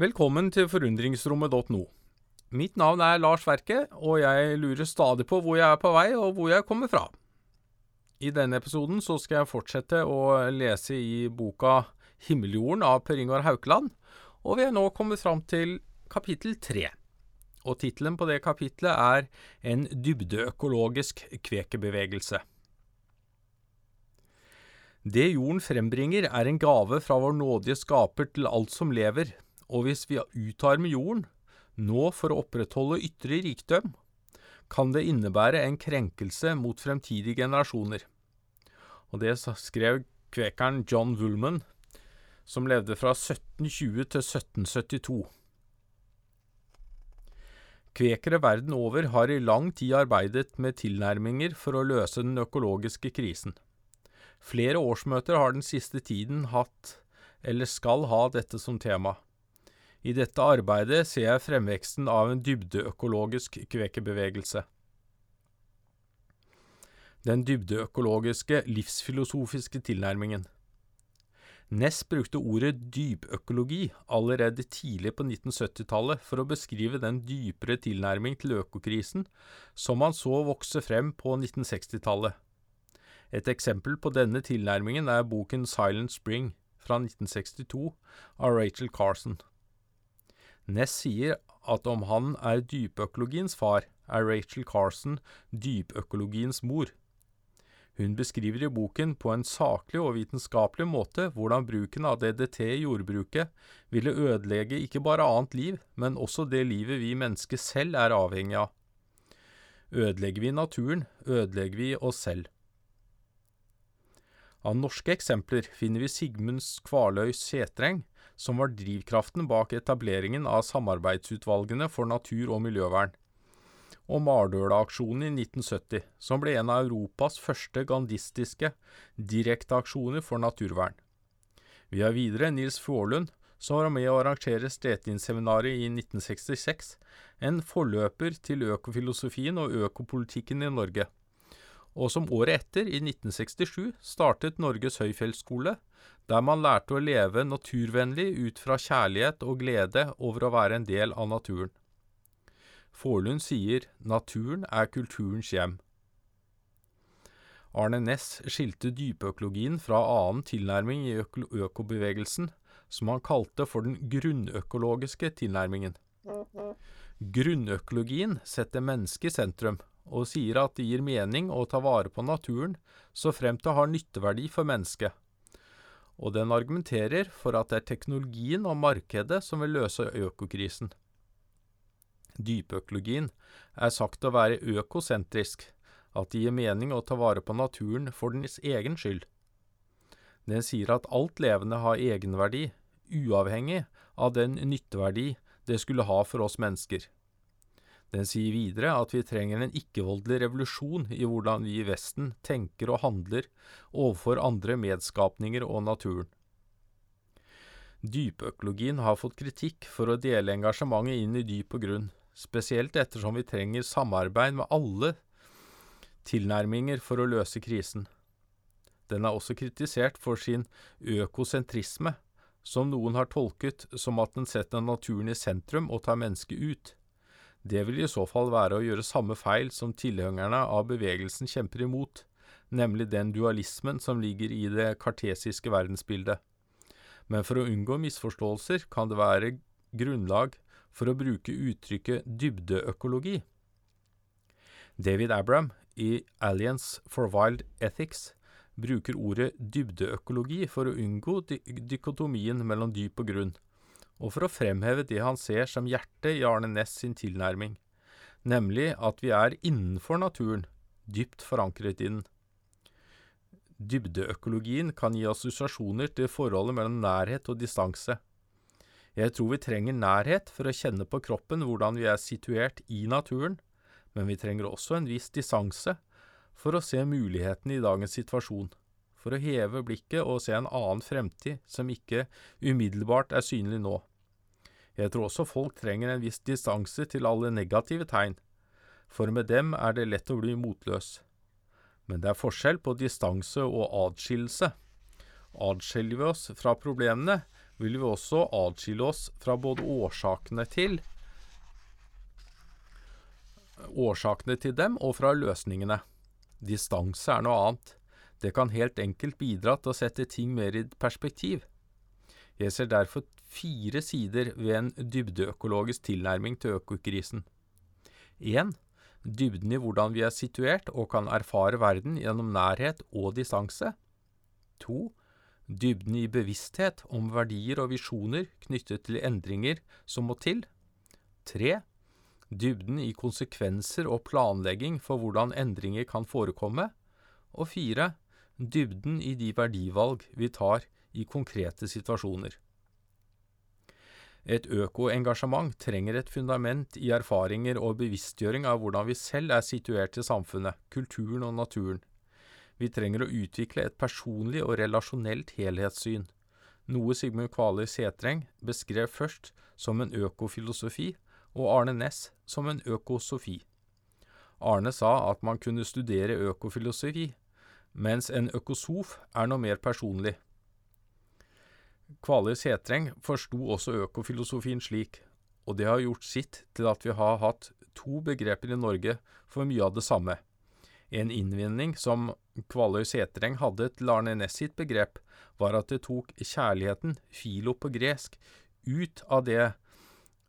Velkommen til forundringsrommet.no. Mitt navn er Lars Verke, og jeg lurer stadig på hvor jeg er på vei og hvor jeg kommer fra. I denne episoden så skal jeg fortsette å lese i boka Himmeljorden av Per Ingar Haukeland, og vi er nå kommet fram til kapittel tre. Og tittelen på det kapitlet er En dybdeøkologisk kvekebevegelse. Det jorden frembringer, er en gave fra vår nådige skaper til alt som lever, og hvis vi utarmer jorden, nå for å opprettholde ytre rikdom, kan det innebære en krenkelse mot fremtidige generasjoner. Og det skrev kvekeren John Woolman, som levde fra 1720 til 1772. Kvekere verden over har i lang tid arbeidet med tilnærminger for å løse den økologiske krisen. Flere årsmøter har den siste tiden hatt, eller skal ha, dette som tema. I dette arbeidet ser jeg fremveksten av en dybdeøkologisk kvekebevegelse. Den dybdeøkologiske, livsfilosofiske tilnærmingen. Ness brukte ordet dypøkologi allerede tidlig på 1970-tallet for å beskrive den dypere tilnærming til økokrisen som han så vokse frem på 1960-tallet. Et eksempel på denne tilnærmingen er boken Silent Spring fra 1962 av Rachel Carson. Ness sier at om han er dypøkologiens far, er Rachel Carson dypøkologiens mor. Hun beskriver i boken på en saklig og vitenskapelig måte hvordan bruken av DDT i jordbruket ville ødelegge ikke bare annet liv, men også det livet vi mennesker selv er avhengig av. Ødelegger vi naturen, ødelegger vi oss selv. Av norske eksempler finner vi Sigmund Kvaløy Setreng, som var drivkraften bak etableringen av samarbeidsutvalgene for natur- og miljøvern, og Mardøla-aksjonen i 1970, som ble en av Europas første gandistiske direkteaksjoner for naturvern. Vi har videre Nils Fjålund, som var med å arrangere Stetinseminaret i 1966, en forløper til økofilosofien og økopolitikken i Norge og som året etter, i 1967, startet Norges høyfjellsskole, der man lærte å leve naturvennlig ut fra kjærlighet og glede over å være en del av naturen. Forlund sier naturen er kulturens hjem. Arne Næss skilte dypøkologien fra annen tilnærming i øko økobevegelsen, som han kalte for den grunnøkologiske tilnærmingen. Grunnøkologien setter mennesket i sentrum, og sier at det gir mening å ta vare på naturen så fremt det har nytteverdi for mennesket. Og den argumenterer for at det er teknologien og markedet som vil løse økokrisen. Dypøkologien er sagt å være økosentrisk, at det gir mening å ta vare på naturen for dens egen skyld. Den sier at alt levende har egenverdi, uavhengig av den nytteverdi det skulle ha for oss mennesker. Den sier videre at vi trenger en ikke-voldelig revolusjon i hvordan vi i Vesten tenker og handler overfor andre medskapninger og naturen. Dypøkologien har fått kritikk for å dele engasjementet inn i dyp og grunn, spesielt ettersom vi trenger samarbeid med alle tilnærminger for å løse krisen. Den er også kritisert for sin økosentrisme, som noen har tolket som at den setter naturen i sentrum og tar mennesket ut. Det vil i så fall være å gjøre samme feil som tilhengerne av bevegelsen kjemper imot, nemlig den dualismen som ligger i det kartesiske verdensbildet. Men for å unngå misforståelser kan det være grunnlag for å bruke uttrykket dybdeøkologi. David Abram i Alliance for Wild Ethics bruker ordet dybdeøkologi for å unngå dykotomien mellom dyp og grunn og for å fremheve det han ser som hjertet i Arne Næss sin tilnærming, nemlig at vi er innenfor naturen, dypt forankret i den. Dybdeøkologien kan gi assosiasjoner til forholdet mellom nærhet og distanse. Jeg tror vi trenger nærhet for å kjenne på kroppen hvordan vi er situert i naturen, men vi trenger også en viss distanse for å se mulighetene i dagens situasjon for å heve blikket og se en annen fremtid som ikke umiddelbart er synlig nå. Jeg tror også folk trenger en viss distanse til alle negative tegn, for med dem er det lett å bli motløs. Men det er forskjell på distanse og adskillelse. Adskiller vi oss fra problemene, vil vi også adskille oss fra både årsakene til årsakene til dem og fra løsningene. Distanse er noe annet. Det kan helt enkelt bidra til å sette ting mer i perspektiv. Jeg ser derfor fire sider ved en dybdeøkologisk tilnærming til økokrisen. 1. Dybden i hvordan vi er situert og kan erfare verden gjennom nærhet og distanse. 2. Dybden i bevissthet om verdier og visjoner knyttet til endringer som må til. 3. Dybden i konsekvenser og planlegging for hvordan endringer kan forekomme. Og 4 dybden i de verdivalg vi tar i konkrete situasjoner. Et økoengasjement trenger et fundament i erfaringer og bevisstgjøring av hvordan vi selv er situert i samfunnet, kulturen og naturen. Vi trenger å utvikle et personlig og relasjonelt helhetssyn, noe Sigmund Kvaløy Setreng beskrev først som en økofilosofi, og Arne Næss som en økosofi. Arne sa at man kunne studere økofilosofi mens en økosof er noe mer personlig. Kvaløy Setreng forsto også økofilosofien slik, og det har gjort sitt til at vi har hatt to begreper i Norge for mye av det samme. En innvending som Kvaløy Setreng hadde til Arne Næss sitt begrep, var at det tok kjærligheten, filo på gresk, ut av det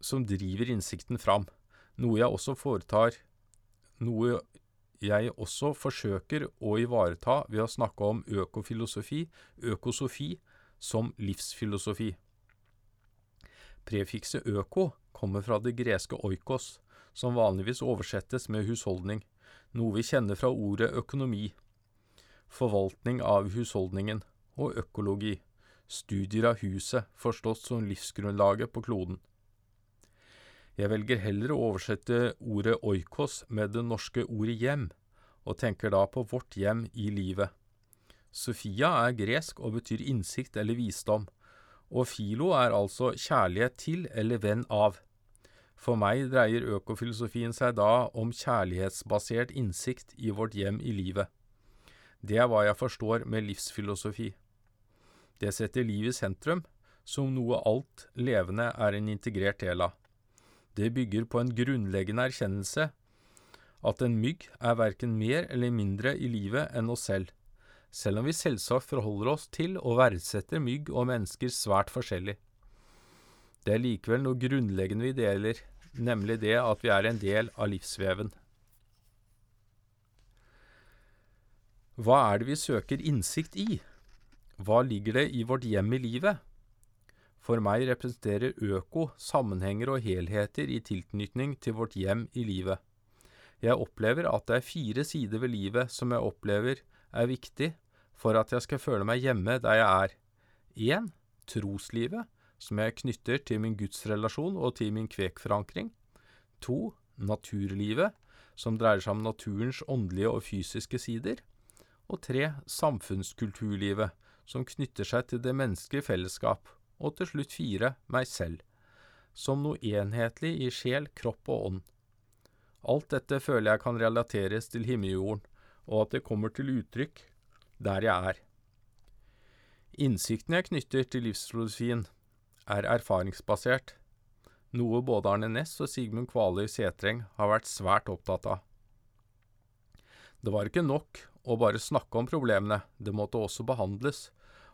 som driver innsikten fram, noe jeg også foretar, noe jeg også forsøker å ivareta ved å snakke om økofilosofi, økosofi, som livsfilosofi. Prefikset øko kommer fra det greske oikos, som vanligvis oversettes med husholdning, noe vi kjenner fra ordet økonomi, forvaltning av husholdningen, og økologi, studier av huset, forstått som livsgrunnlaget på kloden. Jeg velger heller å oversette ordet oikos med det norske ordet hjem, og tenker da på vårt hjem i livet. Sofia er gresk og betyr innsikt eller visdom, og filo er altså kjærlighet til eller venn av. For meg dreier økofilosofien seg da om kjærlighetsbasert innsikt i vårt hjem i livet. Det er hva jeg forstår med livsfilosofi. Det setter livet i sentrum, som noe alt levende er en integrert del av. Det bygger på en grunnleggende erkjennelse at en mygg er verken mer eller mindre i livet enn oss selv, selv om vi selvsagt forholder oss til og verdsetter mygg og mennesker svært forskjellig. Det er likevel noe grunnleggende vi deler, nemlig det at vi er en del av livsveven. Hva er det vi søker innsikt i? Hva ligger det i vårt hjem i livet? For meg representerer øko sammenhenger og helheter i tilknytning til vårt hjem i livet. Jeg opplever at det er fire sider ved livet som jeg opplever er viktig for at jeg skal føle meg hjemme der jeg er. 1. Troslivet, som jeg knytter til min gudsrelasjon og til min kvekforankring. 2. Naturlivet, som dreier seg om naturens åndelige og fysiske sider. Og 3. Samfunnskulturlivet, som knytter seg til det menneskelige fellesskap og til slutt fire, meg selv, som noe enhetlig i sjel, kropp og ånd. Alt dette føler jeg kan relateres til himmeljorden, og at det kommer til uttrykk der jeg er. Innsikten jeg knytter til livsfilosofien, er erfaringsbasert, noe både Arne Næss og Sigmund Kvaløy Setreng har vært svært opptatt av. Det var ikke nok å bare snakke om problemene, det måtte også behandles,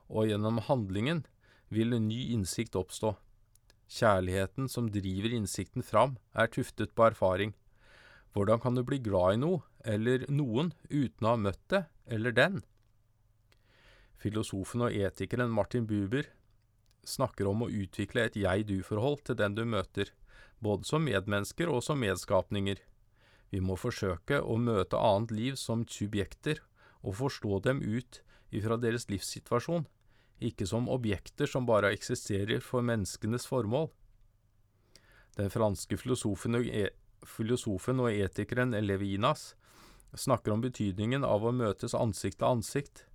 og gjennom handlingen vil en ny innsikt oppstå. Kjærligheten som driver innsikten fram, er tuftet på erfaring. Hvordan kan du bli glad i noe, eller noen, uten å ha møtt det, eller den? Filosofen og etikeren Martin Buber snakker om å utvikle et jeg-du-forhold til den du møter, både som medmennesker og som medskapninger. Vi må forsøke å møte annet liv som subjekter, og forstå dem ut ifra deres livssituasjon, ikke som objekter som bare eksisterer for menneskenes formål. Den franske filosofen og, e filosofen og etikeren Levinas snakker om betydningen av å møtes ansikt til ansikt,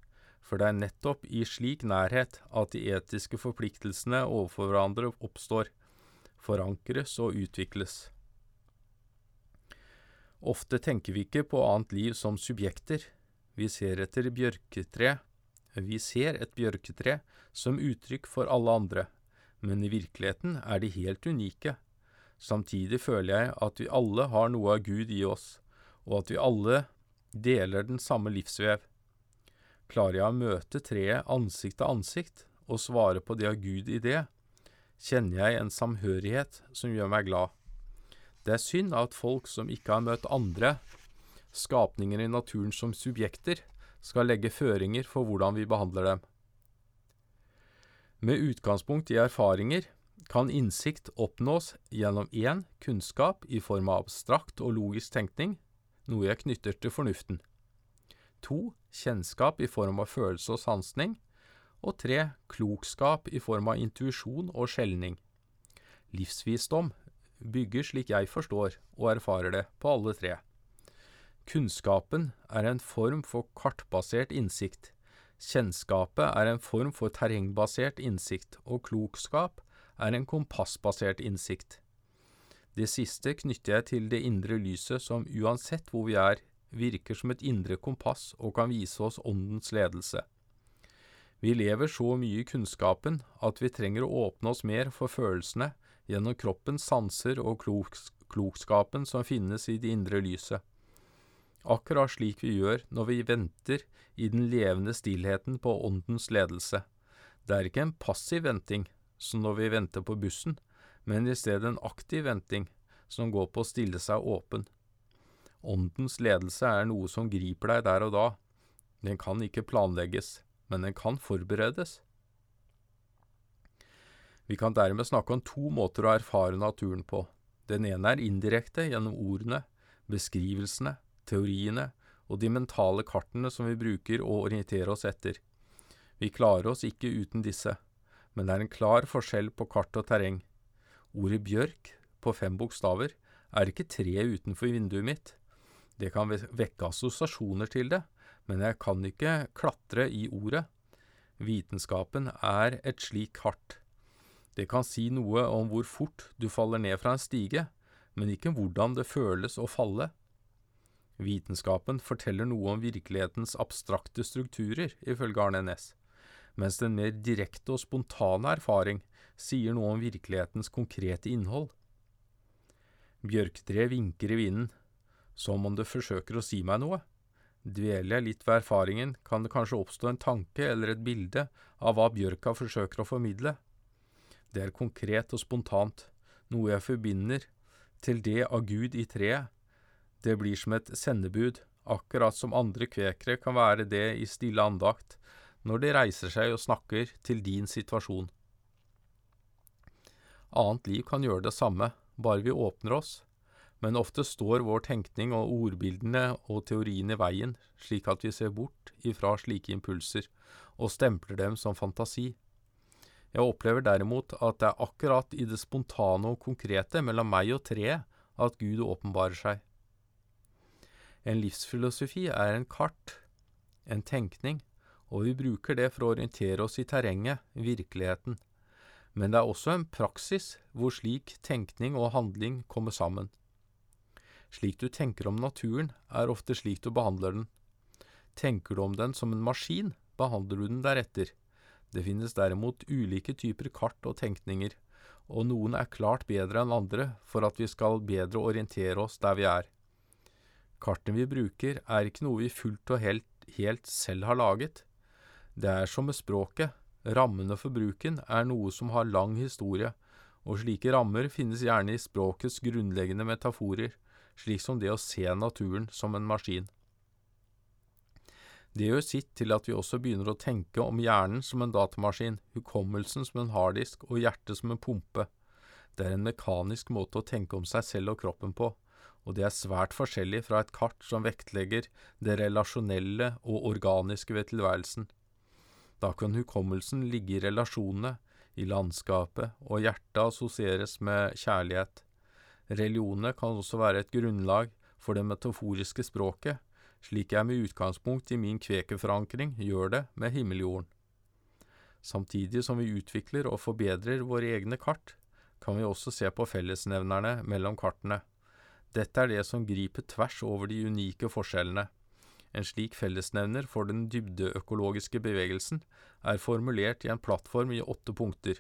for det er nettopp i slik nærhet at de etiske forpliktelsene overfor hverandre oppstår, forankres og utvikles. Ofte tenker vi ikke på annet liv som subjekter, vi ser etter bjørketre vi ser et bjørketre som uttrykk for alle andre, men i virkeligheten er de helt unike. Samtidig føler jeg at vi alle har noe av Gud i oss, og at vi alle deler den samme livsvev. Klarer jeg å møte treet ansikt til ansikt og svare på det av Gud i det, kjenner jeg en samhørighet som gjør meg glad. Det er synd at folk som ikke har møtt andre skapninger i naturen som subjekter, skal legge føringer for hvordan vi behandler dem. Med utgangspunkt i erfaringer kan innsikt oppnås gjennom én kunnskap i form av abstrakt og logisk tenkning, noe jeg knytter til fornuften. To kjennskap i form av følelse og sansning. Og tre klokskap i form av intuisjon og skjelning. Livsvisdom bygger slik jeg forstår og erfarer det, på alle tre. Kunnskapen er en form for kartbasert innsikt. Kjennskapet er en form for terrengbasert innsikt, og klokskap er en kompassbasert innsikt. Det siste knytter jeg til det indre lyset som uansett hvor vi er, virker som et indre kompass og kan vise oss åndens ledelse. Vi lever så mye i kunnskapen at vi trenger å åpne oss mer for følelsene gjennom kroppens sanser og klokskapen som finnes i det indre lyset. Akkurat slik vi gjør når vi venter i den levende stillheten på åndens ledelse. Det er ikke en passiv venting, som når vi venter på bussen, men i stedet en aktiv venting, som går på å stille seg åpen. Åndens ledelse er noe som griper deg der og da. Den kan ikke planlegges, men den kan forberedes. Vi kan dermed snakke om to måter å erfare naturen på. Den ene er indirekte gjennom ordene, beskrivelsene, teoriene og de mentale kartene som vi bruker å orientere oss etter. Vi klarer oss ikke uten disse, men det er en klar forskjell på kart og terreng. Ordet bjørk, på fem bokstaver, er ikke treet utenfor vinduet mitt. Det kan vekke assosiasjoner til det, men jeg kan ikke klatre i ordet. Vitenskapen er et slik kart. Det kan si noe om hvor fort du faller ned fra en stige, men ikke hvordan det føles å falle. Vitenskapen forteller noe om virkelighetens abstrakte strukturer, ifølge Arne Næss, mens den mer direkte og spontane erfaring sier noe om virkelighetens konkrete innhold. Bjørktre vinker i vinden, som om det forsøker å si meg noe. Dveler jeg litt ved erfaringen, kan det kanskje oppstå en tanke eller et bilde av hva bjørka forsøker å formidle. Det er konkret og spontant, noe jeg forbinder til det av Gud i treet, det blir som et sendebud, akkurat som andre kvekere kan være det i stille andakt, når de reiser seg og snakker til din situasjon. Annet liv kan gjøre det samme, bare vi åpner oss, men ofte står vår tenkning og ordbildene og teoriene i veien, slik at vi ser bort ifra slike impulser og stempler dem som fantasi. Jeg opplever derimot at det er akkurat i det spontane og konkrete mellom meg og treet at Gud åpenbarer seg. En livsfilosofi er en kart, en tenkning, og vi bruker det for å orientere oss i terrenget, virkeligheten. Men det er også en praksis hvor slik tenkning og handling kommer sammen. Slik du tenker om naturen, er ofte slik du behandler den. Tenker du om den som en maskin, behandler du den deretter. Det finnes derimot ulike typer kart og tenkninger, og noen er klart bedre enn andre for at vi skal bedre orientere oss der vi er. Kartene vi bruker, er ikke noe vi fullt og helt, helt selv har laget. Det er som med språket, rammene for bruken er noe som har lang historie, og slike rammer finnes gjerne i språkets grunnleggende metaforer, slik som det å se naturen som en maskin. Det gjør sitt til at vi også begynner å tenke om hjernen som en datamaskin, hukommelsen som en harddisk og hjertet som en pumpe. Det er en mekanisk måte å tenke om seg selv og kroppen på, og det er svært forskjellig fra et kart som vektlegger det relasjonelle og organiske ved tilværelsen. Da kan hukommelsen ligge i relasjonene, i landskapet, og hjertet assosieres med kjærlighet. Religionene kan også være et grunnlag for det metaforiske språket, slik jeg med utgangspunkt i min kvekerforankring gjør det med himmeljorden. Samtidig som vi utvikler og forbedrer våre egne kart, kan vi også se på fellesnevnerne mellom kartene. Dette er det som griper tvers over de unike forskjellene. En slik fellesnevner for den dybdeøkologiske bevegelsen er formulert i en plattform i åtte punkter.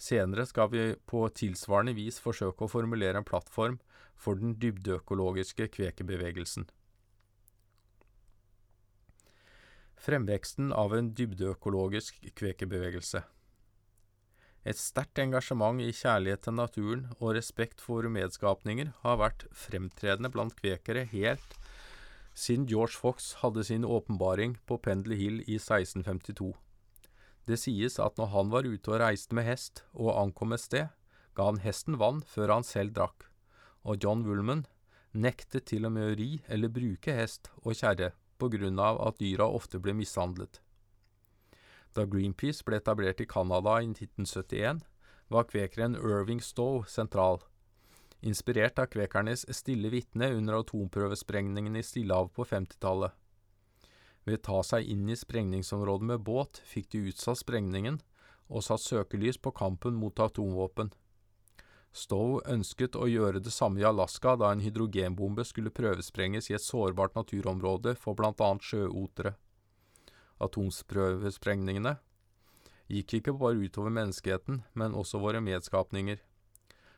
Senere skal vi på tilsvarende vis forsøke å formulere en plattform for den dybdeøkologiske kvekerbevegelsen. Fremveksten av en dybdeøkologisk kvekerbevegelse. Et sterkt engasjement i kjærlighet til naturen og respekt for medskapninger har vært fremtredende blant kvekere helt siden George Fox hadde sin åpenbaring på Pendle Hill i 1652. Det sies at når han var ute og reiste med hest og ankom et sted, ga han hesten vann før han selv drakk, og John Woolman nektet til og med å ri eller bruke hest og kjerre på grunn av at dyra ofte ble mishandlet. Da Greenpeace ble etablert i Canada i 1971, var kvekeren Irving Stowe sentral, inspirert av kvekernes stille vitne under atomprøvesprengningen i Stillehavet på 50-tallet. Ved å ta seg inn i sprengningsområdet med båt fikk de utsatt sprengningen og satt søkelys på kampen mot atomvåpen. Stowe ønsket å gjøre det samme i Alaska da en hydrogenbombe skulle prøvesprenges i et sårbart naturområde for annet sjøotere. Atomprøvesprengningene gikk ikke bare utover menneskeheten, men også våre medskapninger.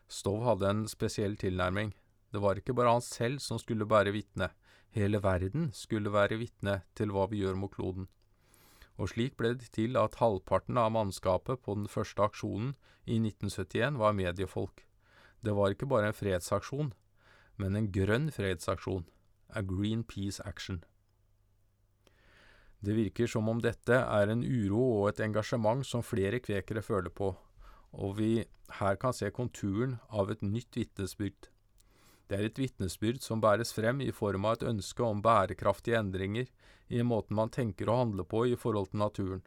Stowe hadde en spesiell tilnærming. Det var ikke bare han selv som skulle bære vitne, hele verden skulle være vitne til hva vi gjør mot kloden. Og slik ble det til at halvparten av mannskapet på den første aksjonen i 1971 var mediefolk. Det var ikke bare en fredsaksjon, men en grønn fredsaksjon, a green peace action. Det virker som om dette er en uro og et engasjement som flere kvekere føler på, og vi her kan se konturen av et nytt vitnesbyrd. Det er et vitnesbyrd som bæres frem i form av et ønske om bærekraftige endringer i måten man tenker og handler på i forhold til naturen.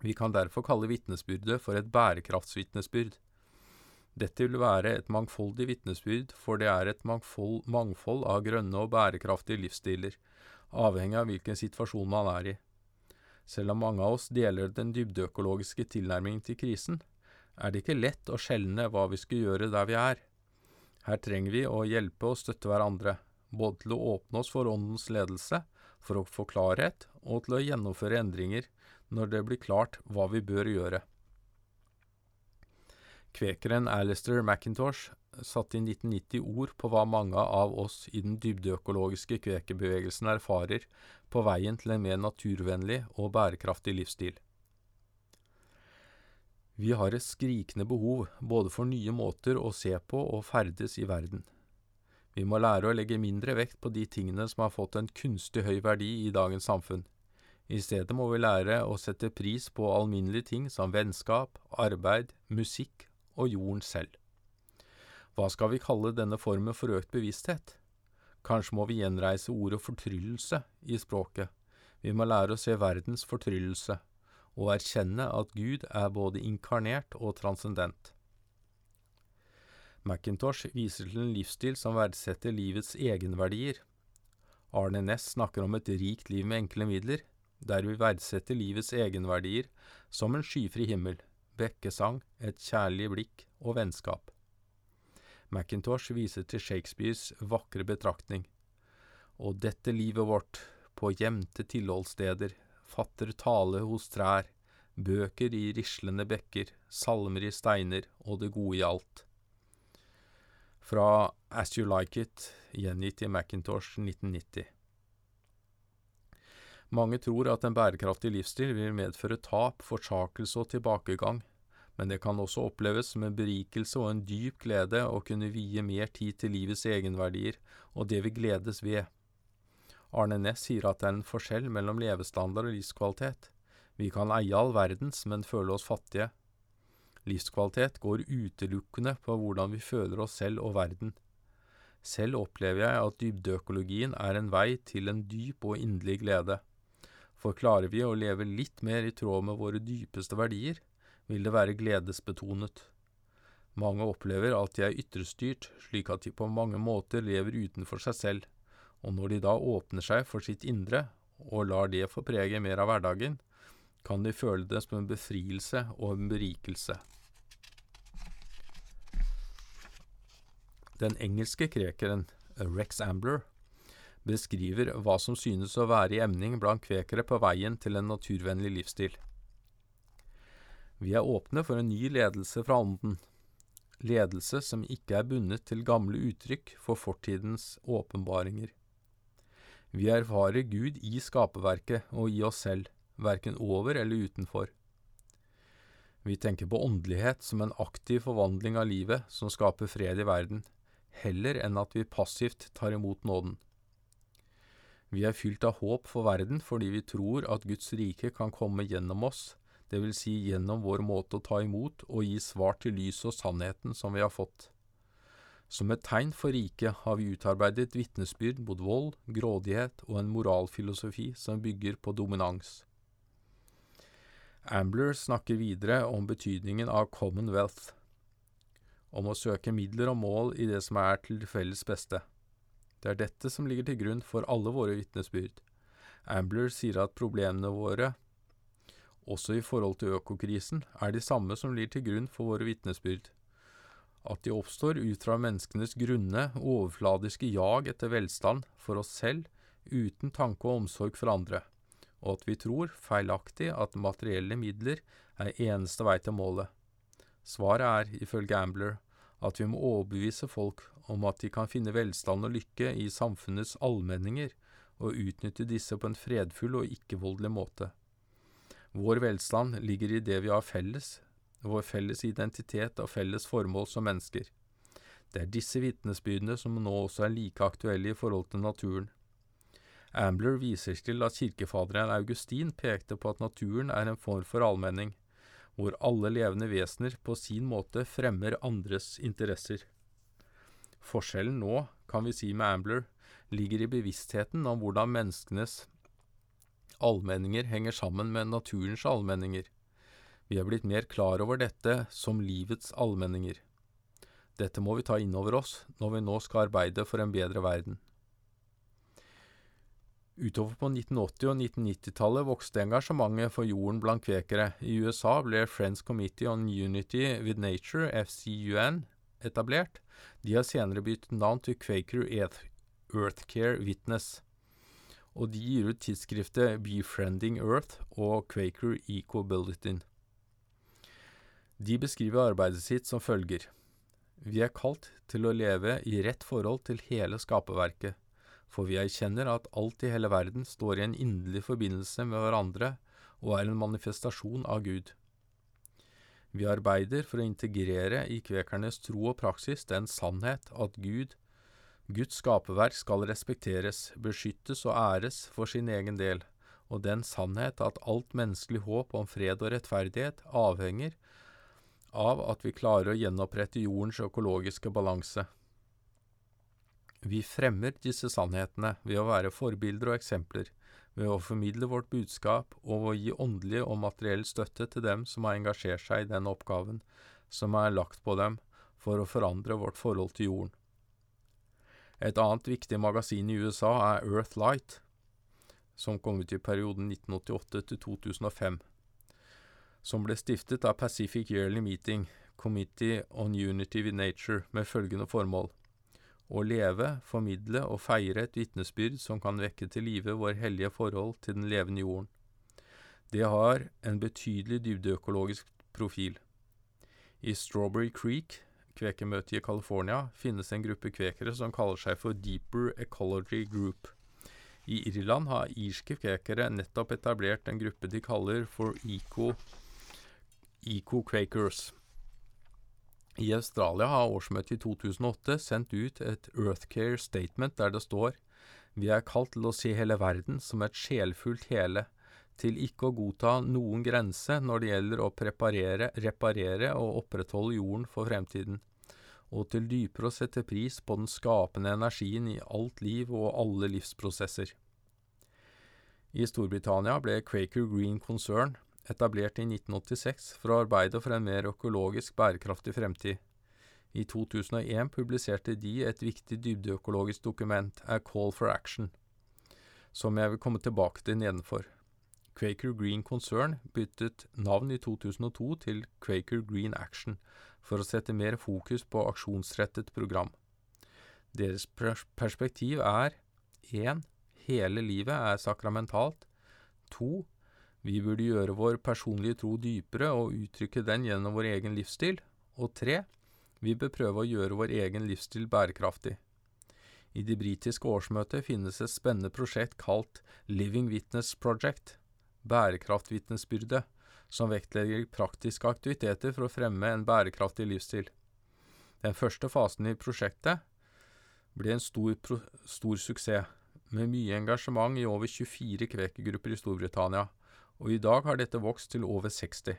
Vi kan derfor kalle vitnesbyrdet for et bærekraftsvitnesbyrd. Dette vil være et mangfoldig vitnesbyrd, for det er et mangfold, mangfold av grønne og bærekraftige livsstiler, avhengig av hvilken situasjon man er i. Selv om mange av oss deler den dybdeøkologiske tilnærmingen til krisen, er det ikke lett å skjelne hva vi skal gjøre der vi er. Her trenger vi å hjelpe og støtte hverandre, både til å åpne oss for Åndens ledelse, for å få klarhet, og til å gjennomføre endringer når det blir klart hva vi bør gjøre. Kvekeren Alistair McIntosh satte i 1990 ord på hva mange av oss i den dybdeøkologiske kvekerbevegelsen erfarer på veien til en mer naturvennlig og bærekraftig livsstil. Vi har et skrikende behov både for nye måter å se på og ferdes i verden. Vi må lære å legge mindre vekt på de tingene som har fått en kunstig høy verdi i dagens samfunn. I stedet må vi lære å sette pris på alminnelige ting som vennskap, arbeid, musikk og jorden selv. Hva skal vi kalle denne formen for økt bevissthet? Kanskje må vi gjenreise ordet fortryllelse i språket. Vi må lære å se verdens fortryllelse og erkjenne at Gud er både inkarnert og transcendent. Macintosh viser til en livsstil som verdsetter livets egenverdier. Arne Næss snakker om et rikt liv med enkle midler, der vi verdsetter livets egenverdier som en skyfri himmel, bekkesang, et kjærlig blikk og vennskap. Macintosh viser til Shakespeares vakre betraktning. Og dette livet vårt, på gjemte tilholdssteder, fatter tale hos trær, bøker i rislende bekker, salmer i steiner og det gode i alt. Fra As You Like It, gjengitt i Macintosh 1990. Mange tror at en bærekraftig livsstil vil medføre tap, forsakelse og tilbakegang, men det kan også oppleves som en berikelse og en dyp glede å kunne vie mer tid til livets egenverdier og det vi gledes ved. Arne Næss sier at det er en forskjell mellom levestandard og livskvalitet. Vi kan eie all verdens, men føle oss fattige. Livskvalitet går utelukkende på hvordan vi føler oss selv og verden. Selv opplever jeg at dybdeøkologien er en vei til en dyp og inderlig glede. For klarer vi å leve litt mer i tråd med våre dypeste verdier, vil det være gledesbetonet. Mange opplever at de er ytrestyrt, slik at de på mange måter lever utenfor seg selv og når de da åpner seg for sitt indre og lar det få prege mer av hverdagen, kan de føle det som en befrielse og en berikelse. Den engelske krekeren Rex Ambler beskriver hva som synes å være i emning blant kvekere på veien til en naturvennlig livsstil. Vi er åpne for en ny ledelse fra Ånden, ledelse som ikke er bundet til gamle uttrykk for fortidens åpenbaringer. Vi erfarer Gud i skaperverket og i oss selv, verken over eller utenfor. Vi tenker på åndelighet som en aktiv forvandling av livet som skaper fred i verden, heller enn at vi passivt tar imot nåden. Vi er fylt av håp for verden fordi vi tror at Guds rike kan komme gjennom oss, det vil si gjennom vår måte å ta imot og gi svar til lyset og sannheten som vi har fått. Som et tegn for riket har vi utarbeidet vitnesbyrd mot vold, grådighet og en moralfilosofi som bygger på dominans. Ambler snakker videre om betydningen av Commonwealth, om å søke midler og mål i det som er til felles beste. Det er dette som ligger til grunn for alle våre vitnesbyrd. Ambler sier at problemene våre, også i forhold til økokrisen, er de samme som ligger til grunn for våre vitnesbyrd. At de oppstår ut fra menneskenes grunne, overfladiske jag etter velstand for oss selv, uten tanke og omsorg for andre, og at vi tror, feilaktig, at materielle midler er eneste vei til målet. Svaret er, ifølge Ambler, at vi må overbevise folk om at de kan finne velstand og lykke i samfunnets allmenninger, og utnytte disse på en fredfull og ikke-voldelig måte. Vår velstand ligger i det vi har felles, vår felles identitet og felles formål som mennesker. Det er disse vitnesbyrdene som nå også er like aktuelle i forhold til naturen. Ambler viser til at kirkefaderen Augustin pekte på at naturen er en form for allmenning, hvor alle levende vesener på sin måte fremmer andres interesser. Forskjellen nå, kan vi si med Ambler, ligger i bevisstheten om hvordan menneskenes allmenninger henger sammen med naturens allmenninger. Vi er blitt mer klar over dette som livets allmenninger. Dette må vi ta inn over oss når vi nå skal arbeide for en bedre verden. Utover på 1980- og 1990-tallet vokste engasjementet for jorden blant kvekere. I USA ble Friends Committee on Unity with Nature, FCUN, etablert. De har senere byttet navn til Quaker Earthcare Witness. Og de gir ut tidsskriftet Befriending Earth og Quaker Eco Bulletin. De beskriver arbeidet sitt som følger. Vi er kalt til å leve i rett forhold til hele skaperverket for vi erkjenner at alt i hele verden står i en inderlig forbindelse med hverandre og er en manifestasjon av Gud. Vi arbeider for å integrere i kvekernes tro og praksis den sannhet at Gud, Guds skaperverk skal respekteres, beskyttes og æres for sin egen del, og den sannhet at alt menneskelig håp om fred og rettferdighet avhenger av at vi klarer å gjenopprette jordens økologiske balanse. Vi fremmer disse sannhetene ved å være forbilder og eksempler, ved å formidle vårt budskap og å gi åndelig og materiell støtte til dem som har engasjert seg i den oppgaven som er lagt på dem for å forandre vårt forhold til jorden. Et annet viktig magasin i USA er Earthlight, som kom ut i perioden 1988 til 2005, som ble stiftet av Pacific Yearly Meeting, Committee on Unity with Nature, med følgende formål å leve, formidle og feire et vitnesbyrd som kan vekke til live vår hellige forhold til den levende jorden. Det har en betydelig dybdeøkologisk profil. I Strawberry Creek, kvekermøtet i California, finnes en gruppe kvekere som kaller seg for Deeper Ecology Group. I Irland har irske kvekere nettopp etablert en gruppe de kaller for Eco, Eco Quakers. I Australia har årsmøtet i 2008 sendt ut et Earthcare Statement der det står Vi er kalt til å se hele verden som et sjelfullt hele, til ikke å godta noen grense når det gjelder å preparere, reparere og opprettholde jorden for fremtiden, og til dypere å sette pris på den skapende energien i alt liv og alle livsprosesser. I Storbritannia ble Quaker Green Concern etablert i 1986 for å arbeide for en mer økologisk bærekraftig fremtid. I 2001 publiserte de et viktig dybdeøkologisk dokument, A Call for Action, som jeg vil komme tilbake til nedenfor. Quaker Green Concern byttet navn i 2002 til Quaker Green Action for å sette mer fokus på aksjonsrettet program. Deres perspektiv er 1. Hele livet er sakramentalt. 2. Vi burde gjøre vår personlige tro dypere og uttrykke den gjennom vår egen livsstil. Og tre, vi bør prøve å gjøre vår egen livsstil bærekraftig. I det britiske årsmøtet finnes et spennende prosjekt kalt Living Witness Project, bærekraftvitnesbyrde, som vektlegger praktiske aktiviteter for å fremme en bærekraftig livsstil. Den første fasen i prosjektet ble en stor, stor suksess, med mye engasjement i over 24 kvekergrupper i Storbritannia, og i dag har dette vokst til over 60.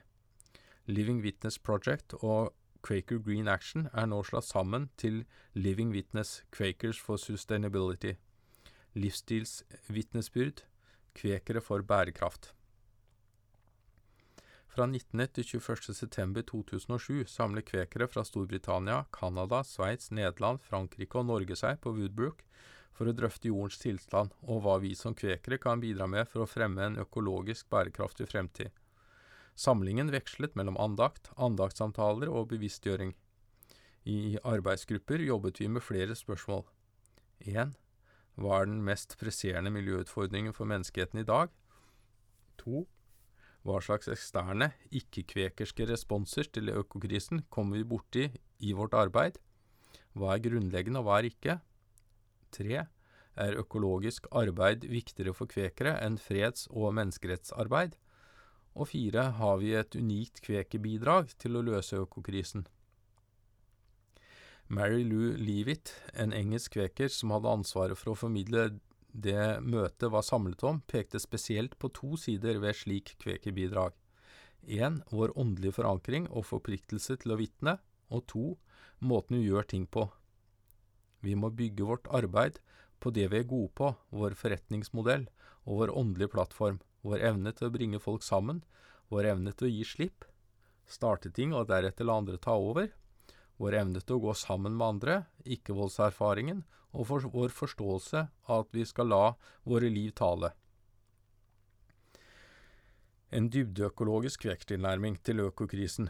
Living Witness Project og Quaker Green Action er nå slått sammen til Living Witness Quakers for Sustainability. Livsstilsvitnesbyrd, kvekere for bærekraft. Fra 19. til 21. september 2007 samler kvekere fra Storbritannia, Canada, Sveits, Nederland, Frankrike og Norge seg på Woodbrook for å drøfte jordens tilstand og hva vi som kvekere kan bidra med for å fremme en økologisk bærekraftig fremtid. Samlingen vekslet mellom andakt, andaktssamtaler og bevisstgjøring. I arbeidsgrupper jobbet vi med flere spørsmål. 1. Hva er den mest presserende miljøutfordringen for menneskeheten i dag? 2. Hva slags eksterne, ikke-kvekerske responser til økokrisen kommer vi borti i vårt arbeid? Hva er grunnleggende, og hva er ikke? 3. Er økologisk arbeid viktigere for kvekere enn freds- og menneskerettsarbeid? Og 4. har vi et unikt kvekerbidrag til å løse økokrisen. Mary Lou Leavitt, en engelsk kveker som hadde ansvaret for å formidle det møtet var samlet om, pekte spesielt på to sider ved slik kvekerbidrag. 1. vår åndelige forankring og forpliktelse til å vitne, og to, måten vi gjør ting på. Vi må bygge vårt arbeid på det vi er gode på, vår forretningsmodell og vår åndelige plattform vår evne til å bringe folk sammen, vår evne til å gi slipp, starte ting og deretter la andre ta over, vår evne til å gå sammen med andre, ikke-voldserfaringen, og for vår forståelse av at vi skal la våre liv tale. En dybdeøkologisk veksttilnærming til økokrisen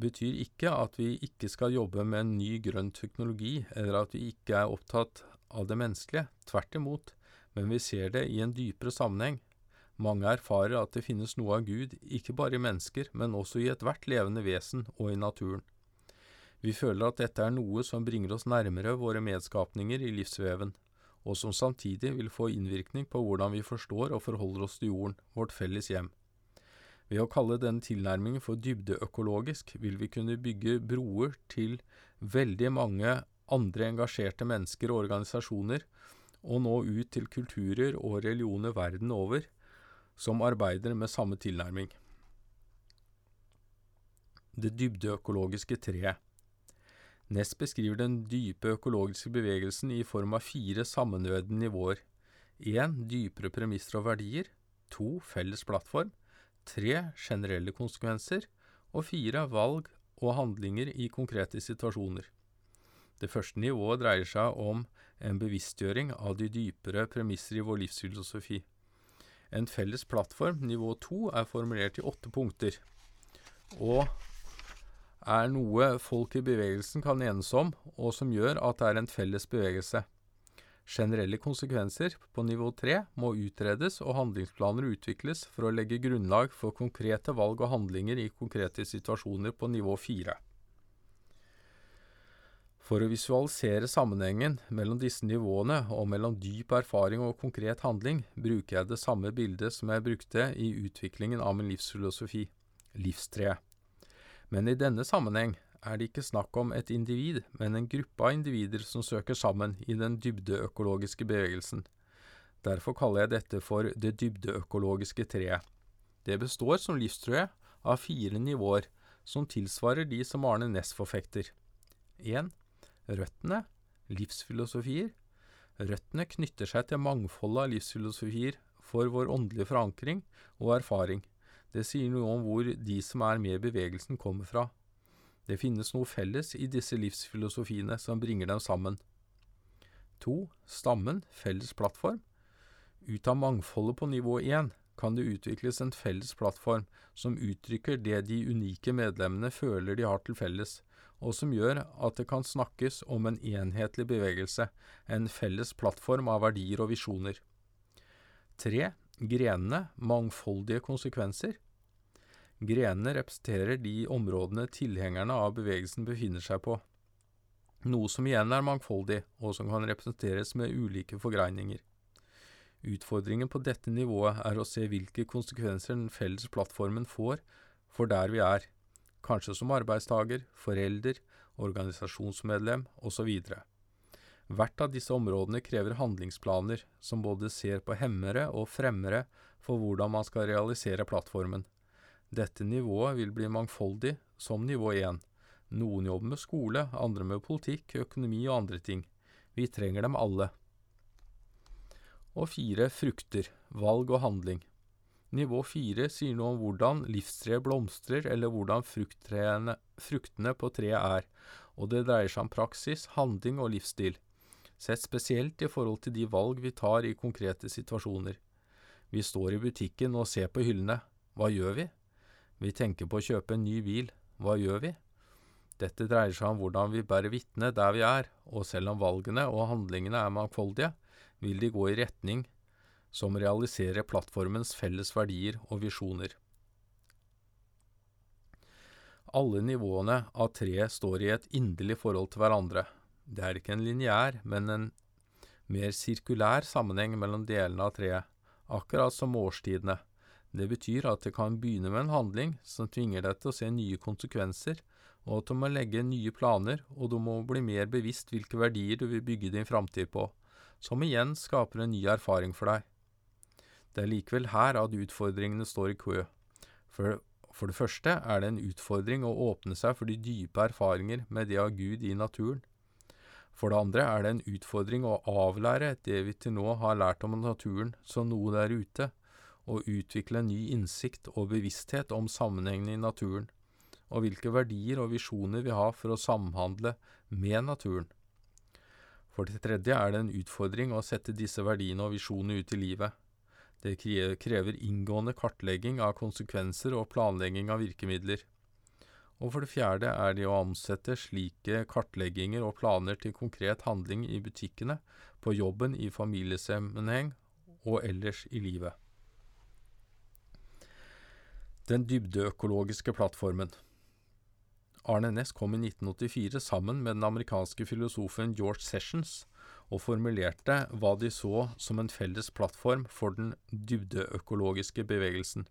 betyr ikke at vi ikke skal jobbe med en ny grønn teknologi, eller at vi ikke er opptatt av det menneskelige, tvert imot, men vi ser det i en dypere sammenheng, mange erfarer at det finnes noe av Gud, ikke bare i mennesker, men også i ethvert levende vesen og i naturen. Vi føler at dette er noe som bringer oss nærmere våre medskapninger i livsveven, og som samtidig vil få innvirkning på hvordan vi forstår og forholder oss til jorden, vårt felles hjem. Ved å kalle denne tilnærmingen for dybdeøkologisk vil vi kunne bygge broer til veldig mange andre engasjerte mennesker og organisasjoner, og nå ut til kulturer og religioner verden over, som arbeider med samme tilnærming. Det dybdeøkologiske treet. Ness beskriver den dype økologiske bevegelsen i form av fire sammenvevde nivåer. 1. Dypere premisser og verdier. 2. Felles plattform. 3. Generelle konsekvenser. Og fire Valg og handlinger i konkrete situasjoner. Det første nivået dreier seg om en bevisstgjøring av de dypere premisser i vår livsfilosofi. En felles plattform, nivå 2, er formulert i åtte punkter, og er noe folk i bevegelsen kan enes om, og som gjør at det er en felles bevegelse. Generelle konsekvenser på nivå 3 må utredes og handlingsplaner utvikles for å legge grunnlag for konkrete valg og handlinger i konkrete situasjoner på nivå 4. For å visualisere sammenhengen mellom disse nivåene og mellom dyp erfaring og konkret handling, bruker jeg det samme bildet som jeg brukte i utviklingen av min livsfilosofi, livstreet. Men i denne sammenheng er det ikke snakk om et individ, men en gruppe av individer som søker sammen i den dybdeøkologiske bevegelsen. Derfor kaller jeg dette for det dybdeøkologiske treet. Det består som livstrøye av fire nivåer, som tilsvarer de som Arne Næss forfekter. 1. Røttene livsfilosofier. Røttene knytter seg til mangfoldet av livsfilosofier for vår åndelige forankring og erfaring. Det sier noe om hvor de som er med i bevegelsen, kommer fra. Det finnes noe felles i disse livsfilosofiene som bringer dem sammen. 2. Stammen, felles plattform. Ut av mangfoldet på nivå 1 kan det utvikles en felles plattform som uttrykker det de unike medlemmene føler de har til felles, og som gjør at det kan snakkes om en enhetlig bevegelse, en felles plattform av verdier og visjoner. 3. Grenene mangfoldige konsekvenser. Grenene representerer de områdene tilhengerne av bevegelsen befinner seg på, noe som igjen er mangfoldig, og som kan representeres med ulike forgreininger. Utfordringen på dette nivået er å se hvilke konsekvenser den felles plattformen får for der vi er, kanskje som arbeidstaker, forelder, organisasjonsmedlem osv. Hvert av disse områdene krever handlingsplaner som både ser på hemmere og fremmere for hvordan man skal realisere plattformen. Dette nivået vil bli mangfoldig, som nivå 1. Noen jobber med skole, andre med politikk, økonomi og andre ting. Vi trenger dem alle. Og fire frukter, valg og handling. Nivå fire sier noe om hvordan livstreet blomstrer, eller hvordan fruktene på treet er, og det dreier seg om praksis, handling og livsstil, sett spesielt i forhold til de valg vi tar i konkrete situasjoner. Vi står i butikken og ser på hyllene. Hva gjør vi? Vi tenker på å kjøpe en ny bil. Hva gjør vi? Dette dreier seg om hvordan vi bærer vitne der vi er, og selv om valgene og handlingene er mangfoldige, vil de gå i retning som realiserer plattformens felles verdier og visjoner. Alle nivåene av treet står i et inderlig forhold til hverandre. Det er ikke en lineær, men en mer sirkulær sammenheng mellom delene av treet, akkurat som årstidene. Det betyr at det kan begynne med en handling som tvinger deg til å se nye konsekvenser, og at du må legge nye planer, og du må bli mer bevisst hvilke verdier du vil bygge din framtid på, som igjen skaper en ny erfaring for deg. Det er likevel her at utfordringene står i kø. For, for det første er det en utfordring å åpne seg for de dype erfaringer med det av Gud i naturen. For det andre er det en utfordring å avlære det vi til nå har lært om naturen som noe der ute, og utvikle en ny innsikt og bevissthet om sammenhengene i naturen, og hvilke verdier og visjoner vi har for å samhandle med naturen. For det tredje er det en utfordring å sette disse verdiene og visjonene ut i livet. Det krever inngående kartlegging av konsekvenser og planlegging av virkemidler. Og for det fjerde er det å omsette slike kartlegginger og planer til konkret handling i butikkene, på jobben, i familiesammenheng og ellers i livet. Den dybdeøkologiske plattformen. Arne Næss kom i 1984 sammen med den amerikanske filosofen George Sessions og formulerte hva de så som en felles plattform for den dybdeøkologiske bevegelsen.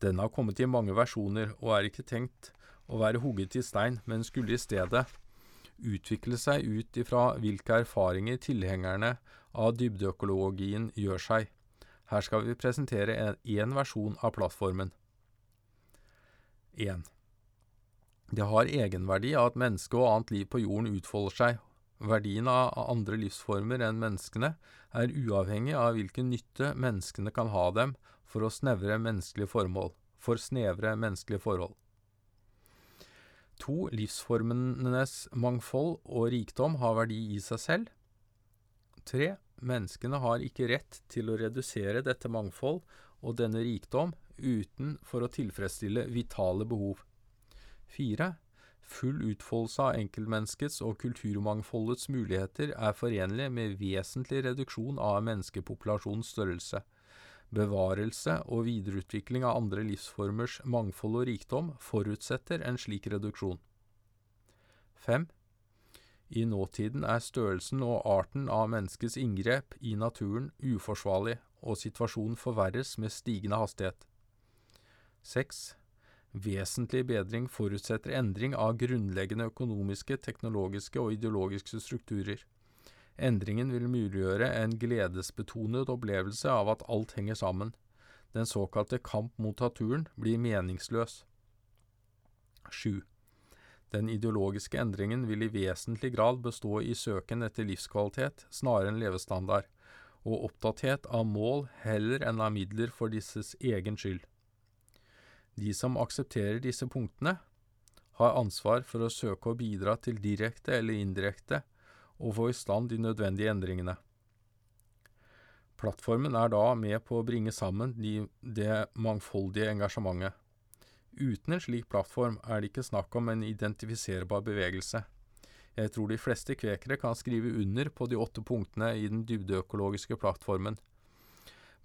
Denne har kommet i mange versjoner og er ikke tenkt å være hugget i stein, men skulle i stedet utvikle seg ut ifra hvilke erfaringer tilhengerne av dybdeøkologien gjør seg. Her skal vi presentere én versjon av plattformen. 1. Det har egenverdi av at mennesket og annet liv på jorden utfolder seg. Verdien av andre livsformer enn menneskene er uavhengig av hvilken nytte menneskene kan ha dem for å snevre menneskelige formål, for snevre menneskelige forhold. 2. Livsformenes mangfold og rikdom har verdi i seg selv. 3. Menneskene har ikke rett til å redusere dette mangfold og denne rikdom uten for å tilfredsstille vitale behov. 4. Full utfoldelse av enkeltmenneskets og kulturmangfoldets muligheter er forenlig med vesentlig reduksjon av menneskepopulasjonens størrelse. Bevarelse og videreutvikling av andre livsformers mangfold og rikdom forutsetter en slik reduksjon. 5. I nåtiden er størrelsen og arten av menneskets inngrep i naturen uforsvarlig, og situasjonen forverres med stigende hastighet. 6. Vesentlig bedring forutsetter endring av grunnleggende økonomiske, teknologiske og ideologiske strukturer. Endringen vil muliggjøre en gledesbetonet opplevelse av at alt henger sammen. Den såkalte kamp mot naturen blir meningsløs. 7. Den ideologiske endringen vil i vesentlig grad bestå i søken etter livskvalitet snarere enn levestandard, og opptatthet av mål heller enn av midler for disses egen skyld. De som aksepterer disse punktene, har ansvar for å søke å bidra til direkte eller indirekte å få i stand de nødvendige endringene. Plattformen er da med på å bringe sammen de, det mangfoldige engasjementet. Uten en slik plattform er det ikke snakk om en identifiserbar bevegelse. Jeg tror de fleste kvekere kan skrive under på de åtte punktene i den dybdeøkologiske plattformen.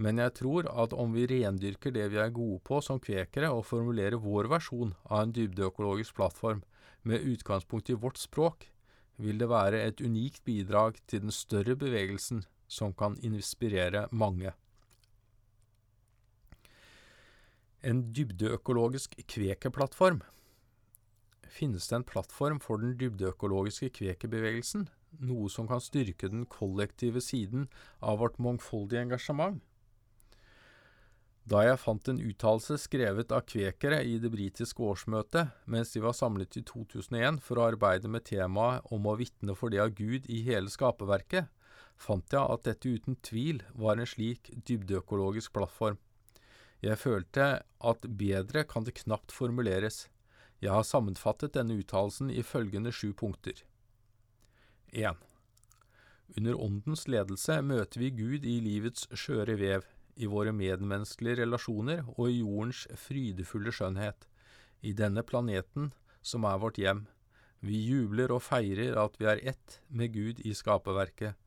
Men jeg tror at om vi rendyrker det vi er gode på som kvekere, og formulerer vår versjon av en dybdeøkologisk plattform med utgangspunkt i vårt språk, vil det være et unikt bidrag til den større bevegelsen som kan inspirere mange. En dybdeøkologisk kvekerplattform. Finnes det en plattform for den dybdeøkologiske kvekerbevegelsen, noe som kan styrke den kollektive siden av vårt mangfoldige engasjement? Da jeg fant en uttalelse skrevet av kvekere i det britiske årsmøtet mens de var samlet i 2001 for å arbeide med temaet om å vitne for det av Gud i hele skaperverket, fant jeg at dette uten tvil var en slik dybdeøkologisk plattform. Jeg følte at bedre kan det knapt formuleres. Jeg har sammenfattet denne uttalelsen i følgende sju punkter. 1. Under Åndens ledelse møter vi Gud i livets skjøre vev i våre medmenneskelige relasjoner og i jordens frydefulle skjønnhet, i denne planeten som er vårt hjem. Vi jubler og feirer at vi er ett med Gud i skaperverket.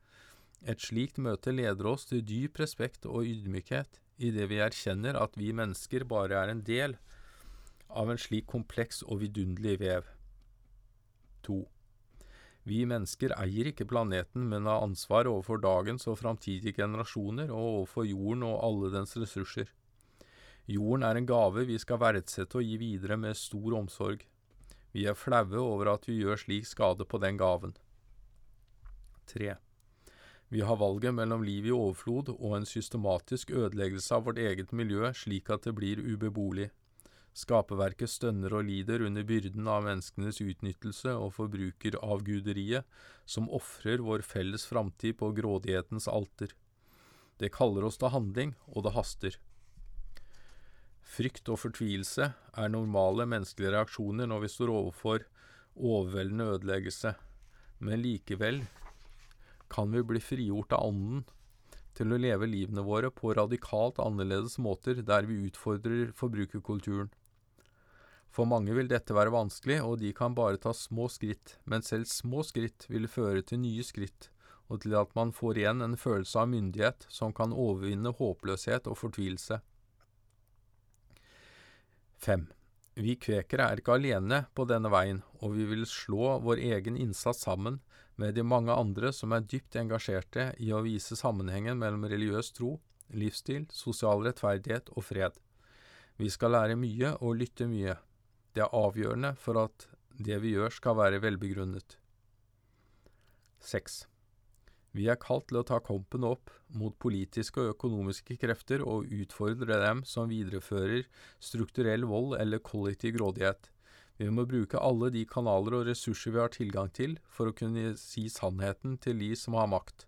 Et slikt møte leder oss til dyp respekt og ydmykhet idet vi erkjenner at vi mennesker bare er en del av en slik kompleks og vidunderlig vev. 2. Vi mennesker eier ikke planeten, men har ansvar overfor dagens og framtidige generasjoner og overfor jorden og alle dens ressurser. Jorden er en gave vi skal verdsette og gi videre med stor omsorg. Vi er flaue over at vi gjør slik skade på den gaven. 3. Vi har valget mellom liv i overflod og en systematisk ødeleggelse av vårt eget miljø slik at det blir ubeboelig. Skaperverket stønner og lider under byrden av menneskenes utnyttelse og forbrukeravguderiet, som ofrer vår felles framtid på grådighetens alter. Det kaller oss til handling, og det haster. Frykt og fortvilelse er normale menneskelige reaksjoner når vi står overfor overveldende ødeleggelse, men likevel kan vi bli frigjort av Ånden til å leve livene våre på radikalt annerledes måter der vi utfordrer forbrukerkulturen. For mange vil dette være vanskelig, og de kan bare ta små skritt, men selv små skritt vil føre til nye skritt, og til at man får igjen en følelse av myndighet som kan overvinne håpløshet og fortvilelse. 5. Vi kvekere er ikke alene på denne veien, og vi vil slå vår egen innsats sammen med de mange andre som er dypt engasjerte i å vise sammenhengen mellom religiøs tro, livsstil, sosial rettferdighet og fred. Vi skal lære mye og lytte mye, det er avgjørende for at det vi gjør skal være velbegrunnet. 6. Vi er kalt til å ta kampen opp mot politiske og økonomiske krefter og utfordre dem som viderefører strukturell vold eller kollektiv grådighet. Vi må bruke alle de kanaler og ressurser vi har tilgang til for å kunne si sannheten til de som har makt.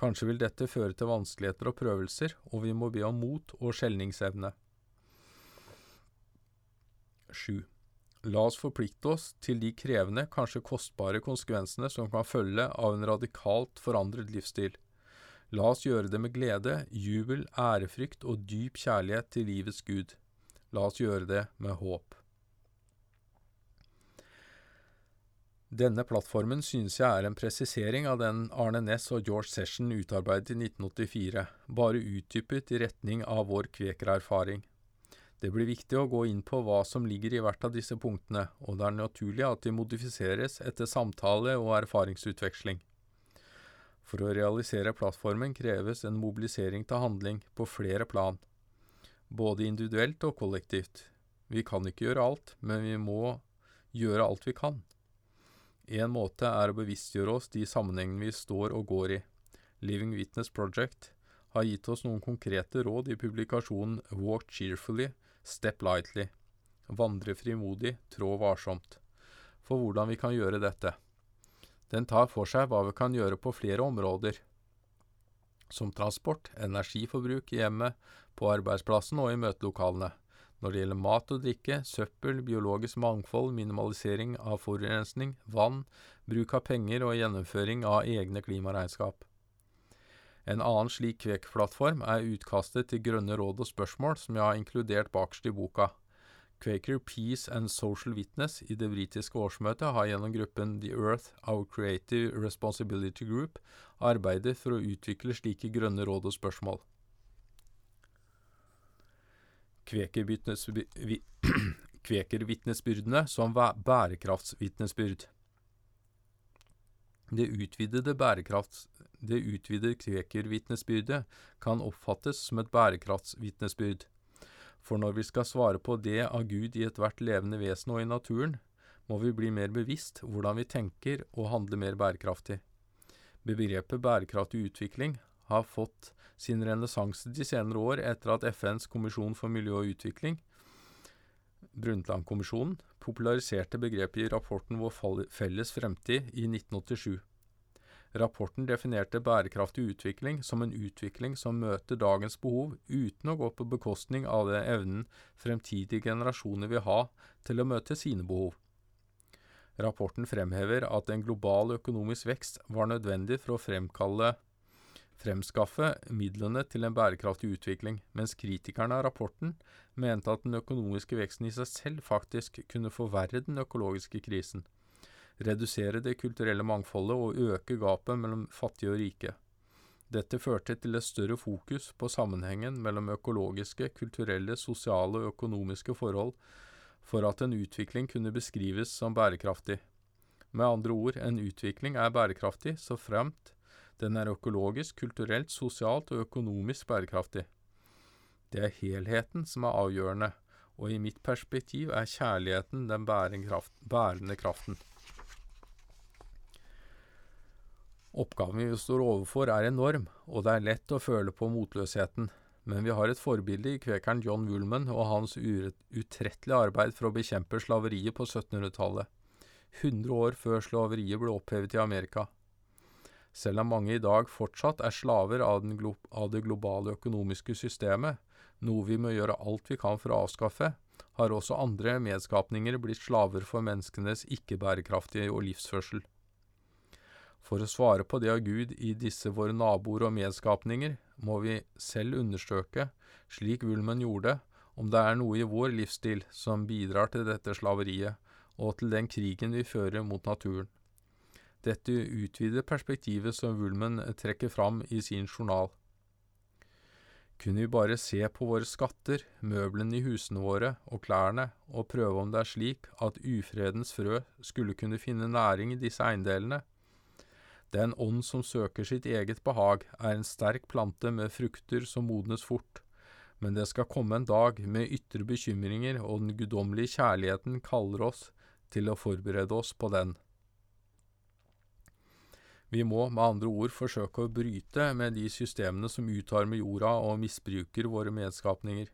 Kanskje vil dette føre til vanskeligheter og prøvelser, og vi må be om mot og skjelningsevne. 7. La oss forplikte oss til de krevende, kanskje kostbare konsekvensene som kan følge av en radikalt forandret livsstil. La oss gjøre det med glede, jubel, ærefrykt og dyp kjærlighet til livets Gud. La oss gjøre det med håp. Denne plattformen synes jeg er en presisering av den Arne Næss og George Session utarbeidet i 1984, bare utdypet i retning av vår kvekererfaring. Det blir viktig å gå inn på hva som ligger i hvert av disse punktene, og det er naturlig at de modifiseres etter samtale og erfaringsutveksling. For å realisere plattformen kreves en mobilisering til handling på flere plan, både individuelt og kollektivt. Vi kan ikke gjøre alt, men vi må gjøre alt vi kan. En måte er å bevisstgjøre oss de sammenhengene vi står og går i. Living Witness Project har gitt oss noen konkrete råd i publikasjonen Walk Cheerfully Step lightly. Vandre frimodig, trå varsomt. For hvordan vi kan gjøre dette. Den tar for seg hva vi kan gjøre på flere områder, som transport, energiforbruk i hjemmet, på arbeidsplassen og i møtelokalene, når det gjelder mat og drikke, søppel, biologisk mangfold, minimalisering av forurensning, vann, bruk av penger og gjennomføring av egne klimaregnskap. En annen slik Kvek-plattform er utkastet til Grønne råd og spørsmål, som jeg har inkludert bakerst i boka. Quaker Peace and Social Witness i det britiske årsmøtet har gjennom gruppen The Earth Our Creative Responsibility Group arbeidet for å utvikle slike grønne råd og spørsmål. kvekervitnesbyrdene som bærekraftsvitnesbyrd. Det utvidede, det utvidede kvekervitnesbyrdet kan oppfattes som et bærekraftsvitnesbyrd. For når vi skal svare på det av Gud i ethvert levende vesen og i naturen, må vi bli mer bevisst hvordan vi tenker og handler mer bærekraftig. Begrepet bærekraftig utvikling har fått sin renessanse de senere år etter at FNs kommisjon for miljø og utvikling, Brundtland-kommisjonen, populariserte begrepet i rapporten Vår felles fremtid i 1987. Rapporten definerte bærekraftig utvikling som en utvikling som møter dagens behov uten å gå på bekostning av den evnen fremtidige generasjoner vil ha til å møte sine behov. Rapporten fremhever at en global økonomisk vekst var nødvendig for å fremkalle fremskaffe midlene til en bærekraftig utvikling, mens kritikerne av rapporten mente at den økonomiske veksten i seg selv faktisk kunne forverre den økologiske krisen redusere det kulturelle mangfoldet og øke gapet mellom fattige og rike. Dette førte til et større fokus på sammenhengen mellom økologiske, kulturelle, sosiale og økonomiske forhold for at en utvikling kunne beskrives som bærekraftig. Med andre ord, en utvikling er bærekraftig så fremt den er økologisk, kulturelt, sosialt og økonomisk bærekraftig. Det er helheten som er avgjørende, og i mitt perspektiv er kjærligheten den bærende kraften. Oppgaven vi står overfor er enorm, og det er lett å føle på motløsheten, men vi har et forbilde i kvekeren John Woolman og hans utrettelige arbeid for å bekjempe slaveriet på 1700-tallet, 100 år før slaveriet ble opphevet i Amerika. Selv om mange i dag fortsatt er slaver av, glo av det globale økonomiske systemet, noe vi må gjøre alt vi kan for å avskaffe, har også andre medskapninger blitt slaver for menneskenes ikke-bærekraftige og livsførsel. For å svare på det av Gud i disse våre naboer og medskapninger, må vi selv undersøke, slik vulmen gjorde, om det er noe i vår livsstil som bidrar til dette slaveriet, og til den krigen vi fører mot naturen. Dette utvider perspektivet som vulmen trekker fram i sin journal. Kunne vi bare se på våre skatter, møblene i husene våre og klærne, og prøve om det er slik at ufredens frø skulle kunne finne næring i disse eiendelene, den ånd som søker sitt eget behag, er en sterk plante med frukter som modnes fort, men det skal komme en dag med ytre bekymringer, og den guddommelige kjærligheten kaller oss til å forberede oss på den. Vi må med andre ord forsøke å bryte med de systemene som utarmer jorda og misbruker våre medskapninger.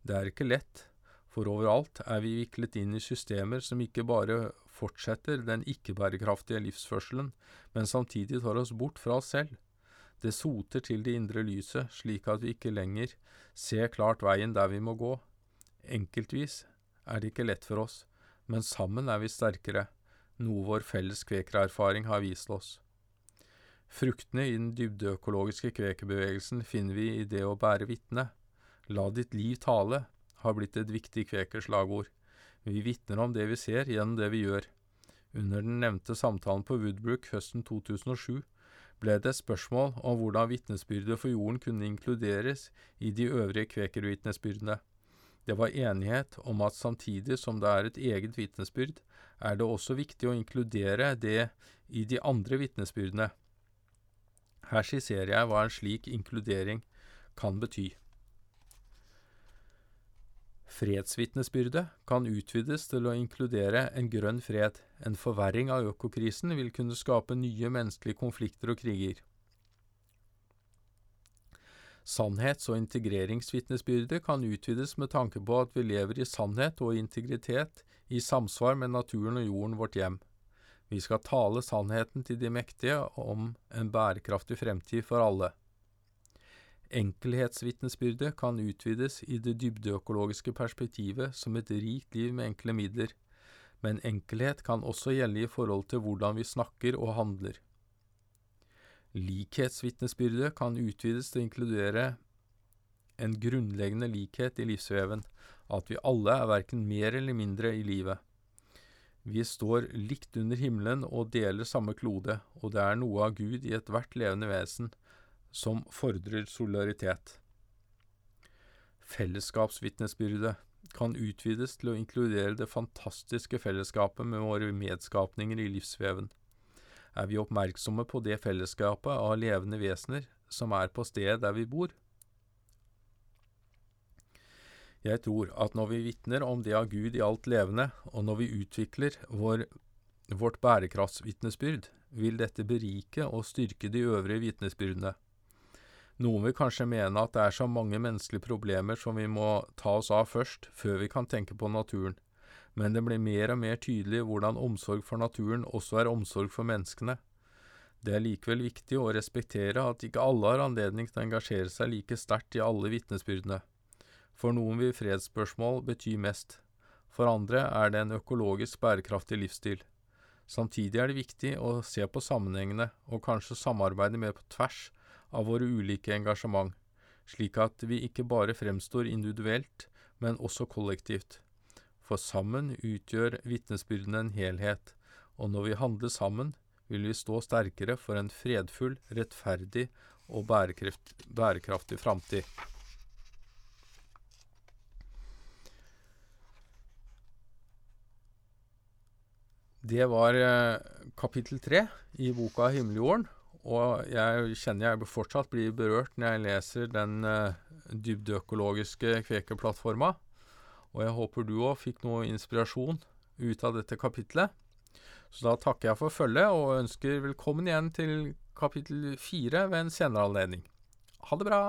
Det er ikke lett, for overalt er vi viklet inn i systemer som ikke bare fortsetter den ikke-bærekraftige livsførselen, men samtidig tar oss bort fra oss selv. Det soter til det indre lyset, slik at vi ikke lenger ser klart veien der vi må gå. Enkeltvis er det ikke lett for oss, men sammen er vi sterkere, noe vår felles kvekererfaring har vist oss. Fruktene i den dybdeøkologiske kvekerbevegelsen finner vi i det å bære vitne. La ditt liv tale har blitt et viktig kvekerslagord. Vi vitner om det vi ser gjennom det vi gjør. Under den nevnte samtalen på Woodbrook høsten 2007 ble det et spørsmål om hvordan vitnesbyrdet for jorden kunne inkluderes i de øvrige kvekervitnesbyrdene. Det var enighet om at samtidig som det er et eget vitnesbyrd, er det også viktig å inkludere det i de andre vitnesbyrdene. Her skisserer jeg hva en slik inkludering kan bety. Fredsvitnesbyrdet kan utvides til å inkludere en grønn fred. En forverring av økokrisen vil kunne skape nye menneskelige konflikter og kriger. Sannhets- og integreringsvitnesbyrdet kan utvides med tanke på at vi lever i sannhet og integritet i samsvar med naturen og jorden vårt hjem. Vi skal tale sannheten til de mektige om en bærekraftig fremtid for alle. Enkelhetsvitnesbyrdet kan utvides i det dybdeøkologiske perspektivet som et rikt liv med enkle midler, men enkelhet kan også gjelde i forhold til hvordan vi snakker og handler. Likhetsvitnesbyrdet kan utvides til å inkludere en grunnleggende likhet i livsveven, at vi alle er verken mer eller mindre i livet. Vi står likt under himmelen og deler samme klode, og det er noe av Gud i ethvert levende vesen, som fordrer solidaritet. Fellesskapsvitnesbyrdet kan utvides til å inkludere det fantastiske fellesskapet med våre medskapninger i livsveven. Er vi oppmerksomme på det fellesskapet av levende vesener som er på stedet der vi bor? Jeg tror at når vi vitner om det av Gud i alt levende, og når vi utvikler vår, vårt bærekraftsvitnesbyrd, vil dette berike og styrke de øvrige vitnesbyrdene. Noen vil kanskje mene at det er så mange menneskelige problemer som vi må ta oss av først, før vi kan tenke på naturen, men det blir mer og mer tydelig hvordan omsorg for naturen også er omsorg for menneskene. Det er likevel viktig å respektere at ikke alle har anledning til å engasjere seg like sterkt i alle vitnesbyrdene. For noen vil fredsspørsmål bety mest, for andre er det en økologisk bærekraftig livsstil. Samtidig er det viktig å se på sammenhengene og kanskje samarbeide mer på tvers av våre ulike engasjement, slik at vi ikke bare fremstår individuelt, men også kollektivt. For sammen utgjør vitnesbyrdene en helhet, og når vi handler sammen, vil vi stå sterkere for en fredfull, rettferdig og bærekraft, bærekraftig framtid. Det var eh, kapittel tre i boka Himmeljorden. Og jeg kjenner jeg fortsatt blir berørt når jeg leser den uh, dybdeøkologiske kvekerplattforma. Og jeg håper du òg fikk noe inspirasjon ut av dette kapitlet. Så da takker jeg for følget, og ønsker velkommen igjen til kapittel fire ved en senere anledning. Ha det bra!